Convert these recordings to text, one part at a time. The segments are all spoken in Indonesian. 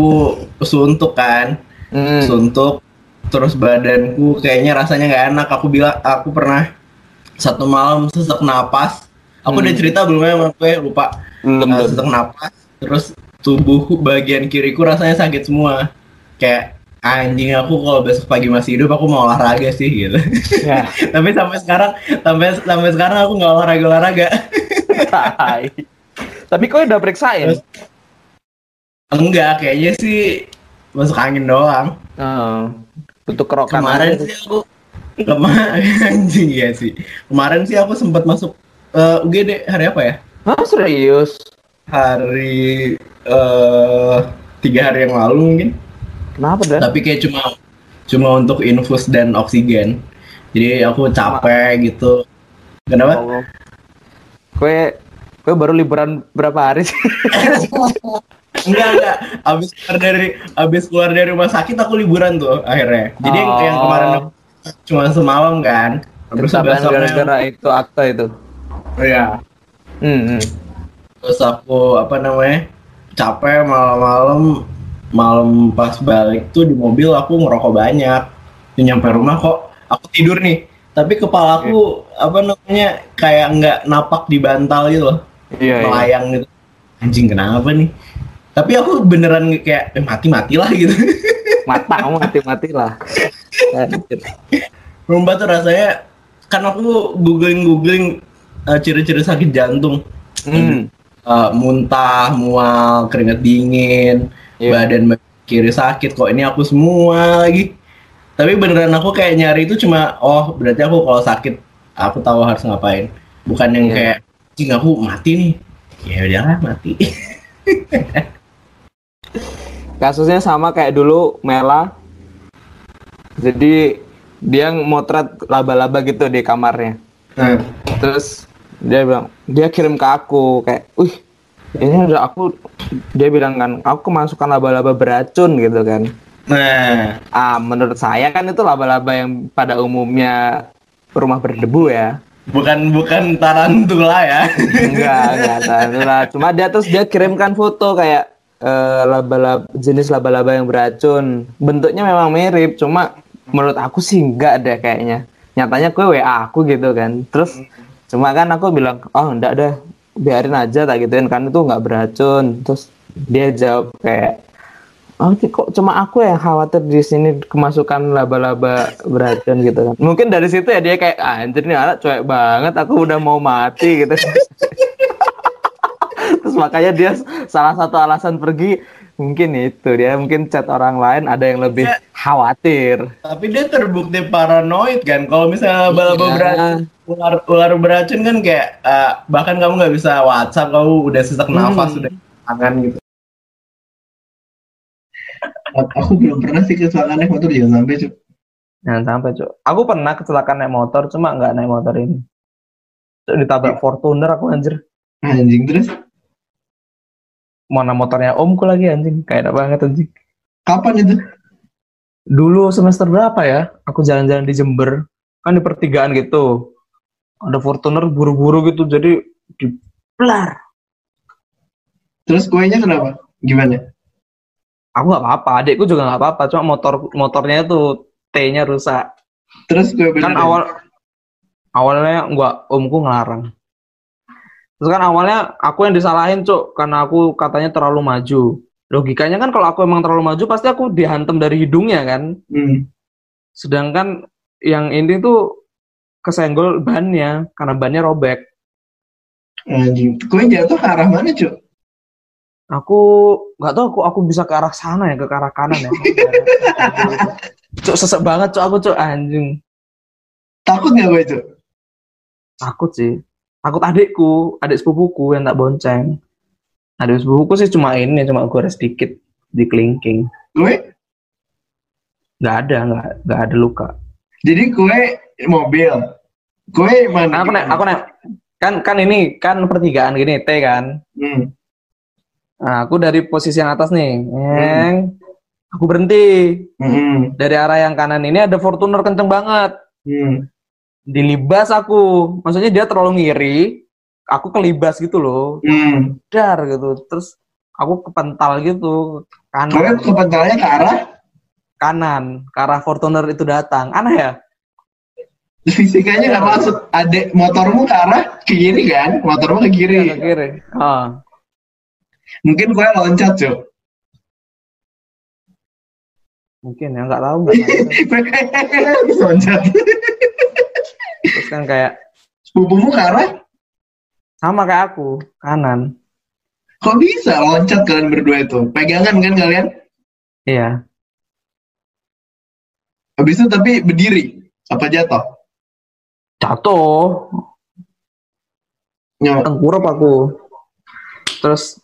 aku suntuk kan Hmm. suntuk terus badanku kayaknya rasanya nggak enak aku bilang aku pernah satu malam sesak napas aku Hmm. udah cerita belum ya gue lupa Belum, Uh, sesak napas terus tubuhku bagian kiriku rasanya sakit semua kayak anjing aku kalau besok pagi masih hidup aku mau olahraga sih gitu Ya. tapi sampai sekarang sampai sampai sekarang aku nggak olahraga olahraga. Tapi kau udah periksain? Enggak kayaknya sih masuk angin doang Oh. Untuk kerokan kemarin aja. sih aku kemarin anjing ya sih kemarin sih aku sempat masuk eh, UGD hari apa ya Hah, serius? hari eh tiga hari yang lalu mungkin Kenapa dah? tapi kayak cuma cuma untuk infus dan oksigen jadi aku capek gitu kenapa Allah. Kue kue baru liburan berapa hari sih? enggak enggak. Abis keluar dari abis keluar dari rumah sakit aku liburan tuh akhirnya. Jadi yang, yang Oh. kemarin cuma semalam kan. Terus gara-gara itu akta itu. ya Hmm, hmm. terus aku apa namanya capek malam-malam. Malam pas balik tuh di mobil aku ngerokok banyak. Di nyampe rumah kok aku tidur nih. Tapi kepala aku apa namanya kayak nggak napak di bantal gitu loh. Iya, iya. melayang gitu. Anjing kenapa nih tapi aku beneran kayak eh, mati matilah gitu Mata kamu mati-mati lah. Anjir. Rumba tuh rasanya kan aku googling googling eh, ciri-ciri sakit jantung Hmm. Eh, muntah, mual, keringat dingin, Iya. badan kiri sakit kok ini aku semua lagi. Tapi beneran aku kayak nyari itu cuma oh berarti aku kalau sakit aku tahu harus ngapain. Bukan yang Iya. kayak cing aku mati nih. Ya udahlah mati. Kasusnya sama kayak dulu Mela. Jadi dia motret laba-laba gitu di kamarnya. Nah, Terus dia bilang, dia kirim ke aku kayak, "Wih, ini udah aku." Dia bilang kan, "Aku kemasukan laba-laba beracun gitu kan." nah, Ah, menurut saya kan itu laba-laba yang pada umumnya rumah berdebu ya. bukan bukan tarantula ya. Enggak, enggak tarantula. Cuma dia terus dia kirimkan foto kayak eh, laba-laba jenis laba-laba yang beracun. Bentuknya memang mirip, cuma menurut aku sih enggak deh kayaknya. Nyatanya gue WA aku gitu kan. Terus cuma kan aku bilang, "Oh, enggak deh. Biarin aja tak gituin kan itu enggak beracun." Terus dia jawab kayak Oh, kok cuma aku yang khawatir di sini kemasukan laba-laba beracun gitu kan. Mungkin dari situ ya dia kayak "Ah, anjir nih anak cuek banget, aku udah mau mati gitu. Terus makanya dia salah satu alasan pergi mungkin itu dia mungkin chat orang lain ada yang lebih Ya. khawatir. Tapi dia terbukti paranoid kan. Kalau misalnya laba-laba Iya. beracun, ular, ular beracun kan kayak eh, bahkan kamu nggak bisa WhatsApp, kamu udah sesak nafas, Hmm. udah tangan gitu. Aku belum pernah sih kecelakaan naik motor jangan sampai cuy. Jangan sampai cuk. Aku pernah kecelakaan naik motor, cuma nggak naik motor ini. Cuk, ditabrak Fortuner aku anjir. Anjing terus Mana motornya omku lagi anjing, kayak enak banget anjing. kapan itu? Dulu semester berapa ya? Aku jalan-jalan di Jember, kan di pertigaan gitu. Ada Fortuner buru-buru gitu, jadi diplar. Terus kuenya kenapa? Gimana? Aku nggak apa-apa, adikku juga nggak apa-apa, cuma motor motornya itu T-nya rusak. Terus Kan awal awalnya gua omku ngelarang. Terus kan awalnya aku yang disalahin, Cuk, karena aku katanya terlalu maju. Logikanya kan kalau aku emang terlalu maju pasti aku dihantam dari hidungnya kan. Hmm. Sedangkan yang ini tuh kesenggol bannya karena bannya robek. Anjing. Kue jatuh ke arah mana cuy? Aku nggak tahu aku aku bisa ke arah sana ya, ke arah kanan ya. cuk sesek banget cuk aku cuk anjing. Takut nggak gue cuy? Takut sih. Takut adikku, adik sepupuku yang tak bonceng. Adik sepupuku sih cuma ini, cuma gores sedikit di kelingking. Kue? Nggak ada, nggak nggak ada luka. Jadi kue mobil. Kue mana? Aku naik, aku naik. Kan kan ini kan pertigaan gini T kan. Hmm. Nah, aku dari posisi yang atas nih, Neng. Aku berhenti. Hmm. Dari arah yang kanan ini ada Fortuner kenceng banget. Hmm. Dilibas aku. Maksudnya dia terlalu ngiri. Aku kelibas gitu loh. Hmm. Dar gitu. Terus aku kepental gitu. kanan Soalnya kepentalnya ke arah kanan ke arah Fortuner itu datang aneh ya fisikanya nggak masuk. Adek motormu ke arah ke kiri kan? Motormu ke kiri. ke kiri oh. Mungkin gue loncat cuy. mungkin ya nggak tahu nggak loncat. Kan kayak Sepupumu ke arah? sama kayak aku kanan Kok bisa loncat kalian berdua itu? Pegangan kan kalian? iya Habis itu tapi berdiri. Apa jatuh? jatuh Nyok. tengkurap aku terus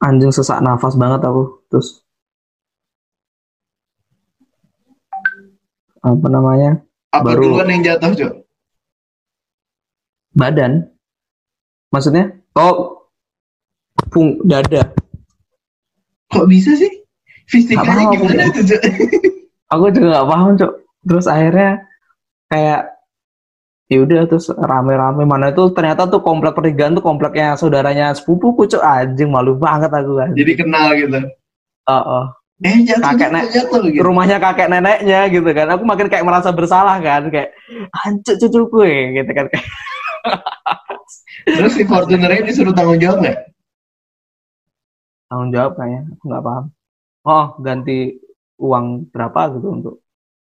anjing sesak nafas banget aku terus apa namanya Apa Baru- duluan yang jatuh cuy? Badan maksudnya oh pung dada Kok bisa sih? Fisikanya gimana tuh cuy? aku juga nggak paham cok terus akhirnya kayak ya udah terus rame-rame mana itu ternyata tuh komplek pertigaan tuh kompleknya saudaranya sepupuku cok anjing malu banget aku kan Jadi kenal gitu. oh, oh. Eh jatuh, Kakek jatuh, jatuh gitu. rumahnya kakek neneknya gitu kan aku makin kayak merasa bersalah kan kayak hancur cucuku ya gitu kan Terus si Fortunernya disuruh tanggung jawab nggak? tanggung jawab kayaknya aku nggak paham oh ganti uang berapa gitu untuk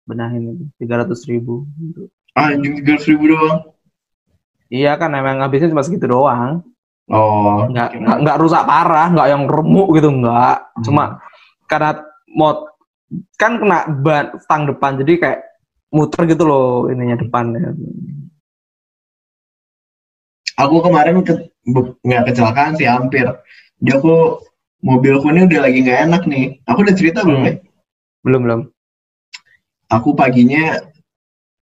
benahin itu tiga ratus ribu gitu. Anjing tiga ribu doang. iya kan emang habisnya cuma segitu doang Oh, nggak nggak nggak rusak parah nggak yang remuk gitu nggak cuma karena mod kan kena ban stang depan jadi kayak muter gitu loh ininya depannya aku kemarin ke, nggak kecelakaan sih hampir. Jadi aku mobilku ini udah lagi nggak enak nih. Aku udah cerita belum ya? belum belum Aku paginya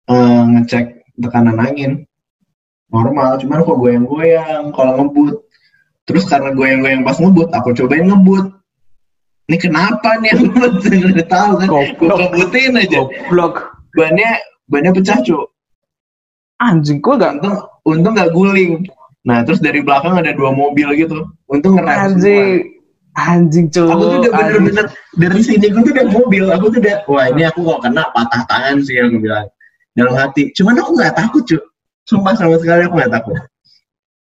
eh, ngecek tekanan angin normal, cuman kok goyang-goyang kalau ngebut. Terus karena goyang-goyang pas ngebut, aku cobain ngebut. Ini kenapa nih? Aku udah tahu kan. Gue kebutin aja. goblok Bannya bannya pecah cu. Anjing kok gak Untung untung nggak guling. Nah terus dari belakang ada dua mobil gitu. Untung ngerem semua. anjing anjing cuy Aku tuh udah bener-bener dari sini gue tuh udah mobil. Aku tuh udah wah ini aku kok kena patah tangan sih aku bilang dalam hati. Cuman aku nggak takut cu. Sumpah sama sekali aku nggak takut.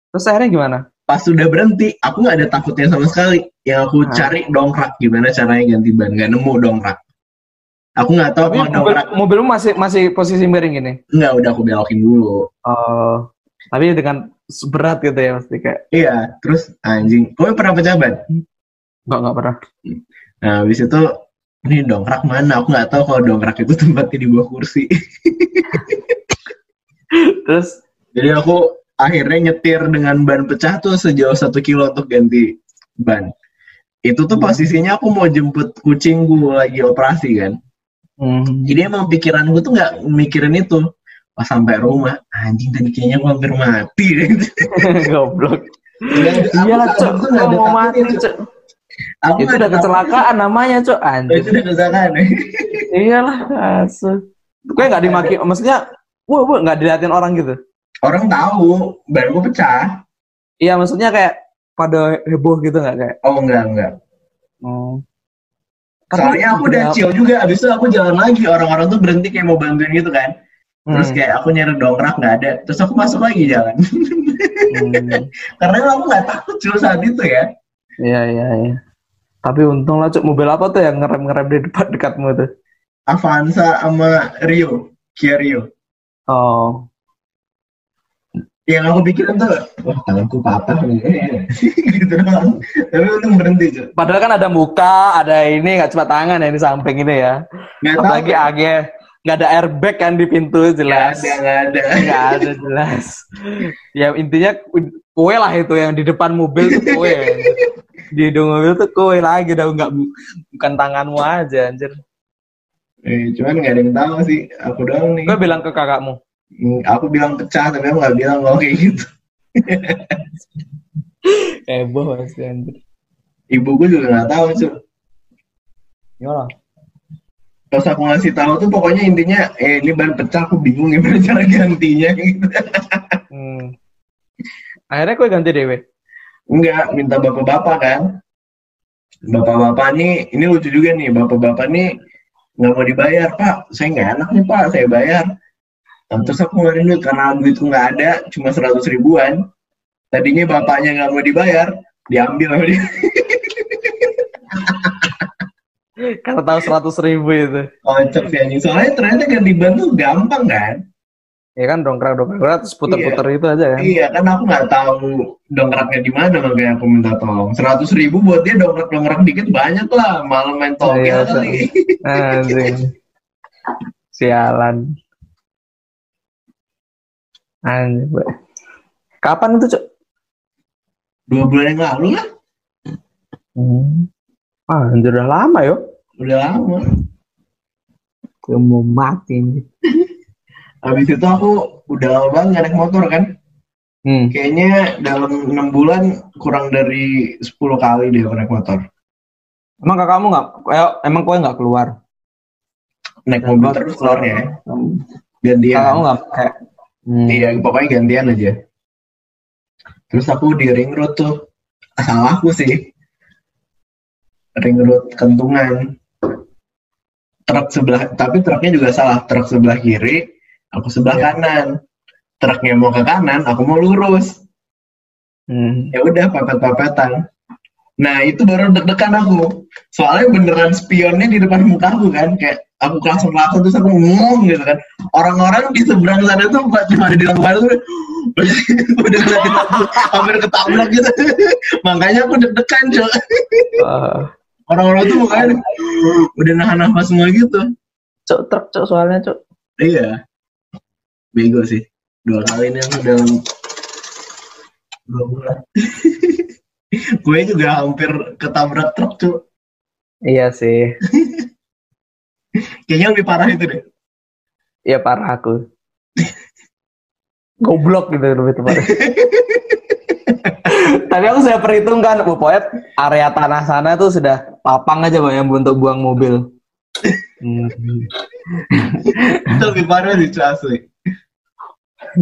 terus akhirnya gimana Pas sudah berhenti, aku nggak ada takutnya sama sekali. Yang aku Hah? cari dongkrak gimana caranya ganti ban. Nggak nemu dongkrak. Aku nggak tahu tapi kalau mobil, mobilmu masih masih posisi miring gini Nggak udah aku belokin dulu. oh tapi dengan berat gitu ya pasti kayak Iya. Terus anjing. Kamu pernah pecah ban? nggak nggak pernah Nah, habis itu ini dongkrak mana? Aku nggak tahu kalau dongkrak itu tempatnya di bawah kursi. terus Jadi aku akhirnya nyetir dengan ban pecah tuh sejauh satu kilo untuk ganti ban. Itu tuh posisinya aku mau jemput kucingku lagi operasi kan. Hmm, Jadi emang pikiranku tuh nggak mikirin itu. Pas sampai rumah, anjing tadi kayaknya aku hampir mati. goblok iyalah aku cok ada mau takutnya, mati Cok. Aku itu udah ada kecelakaan namanya cok anjing Itu udah kecelakaan. iyalah asu gue nggak dimaki maksudnya wah wah nggak diliatin orang gitu Orang tahu banku pecah. iya maksudnya kayak pada heboh gitu nggak kayak Oh enggak enggak. oh. Soalnya aku udah chill juga, abis itu aku jalan lagi, orang-orang tuh berhenti kayak mau bantuin gitu kan. Terus Hmm, kayak aku nyari dongkrak nggak ada, terus aku masuk lagi jalan. hmm. Karena aku nggak takut cuy saat itu ya. iya iya iya tapi untung lah cok mobil apa tuh yang ngerem ngerem di depan dekatmu tuh Avanza sama Rio, Kia Rio. oh Yang aku pikirin tuh, wah tanganku patah nih. gitu doang. Tapi untung berhenti cuy. padahal kan ada muka ada ini nggak cuma tangan ya di samping ini ya Nggak tahu. apalagi AG nggak ada airbag kan di pintu Nggak jelas ada, nggak ada. nggak ada jelas ya intinya kue lah itu yang di depan mobil tuh kue di hidung mobil tuh kue lagi udah nggak bukan tanganmu aja anjir Eh, cuman nggak ada yang tahu sih, aku doang nih. gue bilang ke kakakmu Aku bilang pecah, tapi aku nggak bilang kalau kayak gitu. heboh pasti anjir Ibu gue juga nggak tahu cuy. Yolah. Pas aku ngasih tahu tuh pokoknya intinya, eh ini ban pecah, aku bingung gimana cara gantinya gitu. Hmm. Akhirnya gue ganti dewe. Enggak, minta bapak-bapak kan. bapak-bapak nih ini lucu juga nih bapak-bapak nih nggak mau dibayar pak saya nggak enak nih pak saya bayar Nah, terus aku ngeluarin duit karena duitku nggak ada cuma seratus ribuan. Tadinya bapaknya nggak mau dibayar diambil sama dia. Karena tahu seratus ribu itu. kocak sih anjing. Soalnya ternyata ganti ban tuh gampang kan? Ya kan dongkrak dongkrak. Terus puter-puter itu aja kan. iya kan aku nggak tahu dongkraknya di mana makanya aku minta tolong. Seratus ribu buat dia dongkrak dongkrak dikit banyak lah. Malam main togel Iya, kali. Anjing. Sialan. Mbak. Kapan itu, Cuk? dua bulan yang lalu lah Hmm. Ah, anjir udah lama yo. udah lama Gue mau mati nih. habis itu aku udah lama banget nggak naik motor kan Hmm. kayaknya dalam enam bulan kurang dari 10 kali dia naik motor Emang kakakmu nggak? eh, Emang kowe nggak keluar? naik mobil terus keluarnya ya. gantian Kakakmu nggak pakai? Hmm. iya pokoknya gantian aja. Terus aku di ring road tuh salah aku sih. Ring road kentungan. Truk sebelah tapi truknya juga salah. Truk sebelah kiri aku sebelah Iya. kanan. Truknya mau ke kanan aku mau lurus. Hmm. ya udah papet-papetan. Nah itu baru deg-degan aku. Soalnya beneran spionnya di depan muka aku kan kayak aku langsung langsung terus aku ngomong gitu kan. Orang-orang di seberang sana tuh pas cuma ada di lampu tuh udah ngeliatin aku hampir ketabrak gitu. Makanya aku deg-degan Ah, orang-orang tuh mukanya udah nahan nafas semua gitu. Cuk, truk, cuk, soalnya, cuk. iya. Bego sih. Dua kali ini aku dalam dua bulan. Gue juga hampir ketabrak truk cuy Iya sih. Kayaknya lebih parah itu deh. Iya parah aku. Goblok gitu lebih tepatnya. Tapi aku sudah perhitungkan, Bu Poet, area tanah sana tuh sudah lapang aja Pak yang untuk buang mobil. Itu lebih parah sih asli.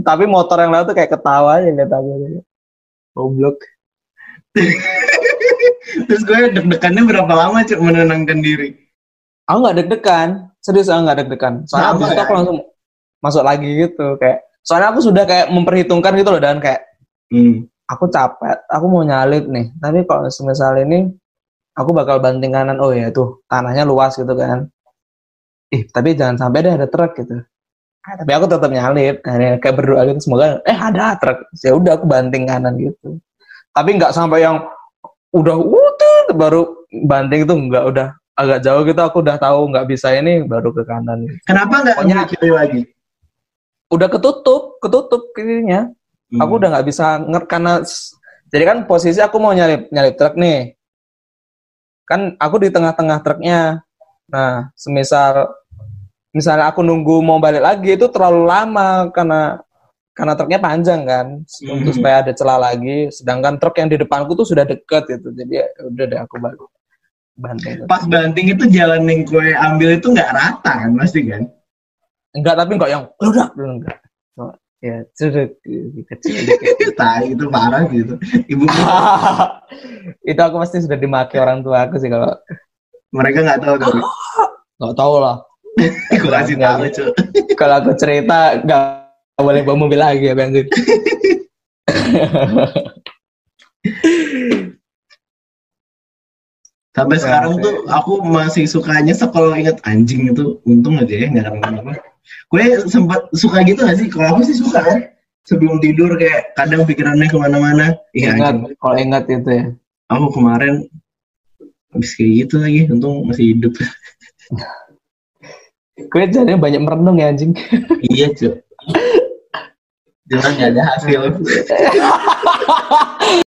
Tapi motor yang lain tuh kayak ketawa aja lihat aku. Goblok. Terus gue deg-degannya berapa lama cuy menenangkan diri? Aku nggak deg-degan, serius aku nggak deg-degan. Soalnya abis itu ya? aku langsung masuk lagi gitu kayak. Soalnya aku sudah kayak memperhitungkan gitu loh dan kayak Hmm. aku capek, aku mau nyalip nih. Tapi kalau semisal ini aku bakal banting kanan, oh ya tuh tanahnya luas gitu kan. Ih, tapi jangan sampai deh ada truk gitu. Ah, tapi aku tetap nyalip, Akhirnya kayak berdoa gitu semoga eh ada truk. Ya udah aku banting kanan gitu. Tapi nggak sampai yang udah wutuh baru banting itu nggak udah agak jauh gitu aku udah tahu nggak bisa ini baru ke kanan. Kenapa nggak Pokoknya- ambil kiri lagi? udah ketutup ketutup kirinya Hmm. aku udah nggak bisa nger karena jadi kan posisi aku mau nyalip nyalip truk nih kan aku di tengah-tengah truknya nah semisal misalnya aku nunggu mau balik lagi itu terlalu lama karena karena truknya panjang kan untuk Hmm. supaya ada celah lagi sedangkan truk yang di depanku tuh sudah deket gitu jadi ya udah deh aku balik banting Pas banting itu jalan yang gue ambil itu nggak rata kan pasti kan? enggak tapi enggak yang udah enggak Cuma, ya sudah kecil dikit. Tai itu parah gitu. Ibu itu aku pasti sudah dimaki orang tua aku sih kalau mereka nggak tahu tapi nggak tahu lah gue kasih tahu cuy. kalau aku cerita nggak boleh bawa mobil lagi ya bensin Sampai sekarang tuh aku masih suka nyesek kalau inget anjing itu. Untung aja ya nggak kenapa-napa. Gue sempat suka gitu gak sih? Kalau aku sih suka kan. Sebelum tidur kayak kadang pikirannya ke mana-mana. Iya ingat anjing. kalau ingat itu ya Aku kemarin habis kayak gitu lagi. Untung masih hidup. gue jadinya banyak merenung ya anjing iya cuy. Jangan nggak ada hasil.